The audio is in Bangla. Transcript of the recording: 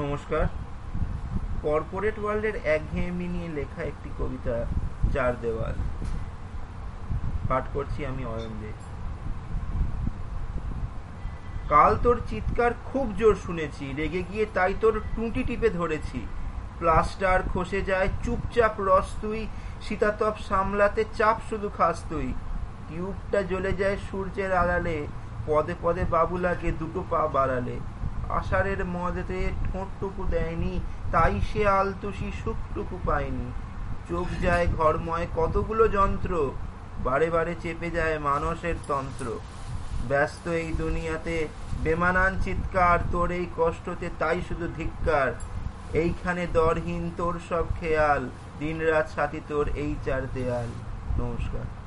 নমস্কার। কর্পোরেট ওয়ার্ল্ডের একঘেয়েমি নিয়ে লেখা একটি কবিতা, চার দেওয়াল। পাঠ করছি আমি অয়ন দে কাল তোর চিৎকার খুব জোর শুনেছি, রেগে গিয়ে তাই তোর টুঁটি টিপে ধরেছি। প্লাস্টার খসে যায়, চুপচাপ রস তুই শীতাতপ সামলাতে চাপ শুধু খাস তুই। টিউবটা জ্বলে যায় সূর্যের আড়ালে, পদে পদে বাবু লাগে দুটো পা বাড়ালে। আষাঢ়ের মদতে ঠোঁটটুকু দেয়নি, তাই সে আলতুসি সুখটুকু পায়নি। চোখ যায় ঘরময় কতগুলো যন্ত্র, বারে বারে চেপে যায় মানসের তন্ত্র। ব্যস্ত এই দুনিয়াতে বেমানান চিৎকার, তোর এই কষ্টতে তাই শুধু ধিক্কার। এইখানে দরহীন তোর সব খেয়াল, দিনরাত সাথী তোর এই চার দেয়াল। নমস্কার।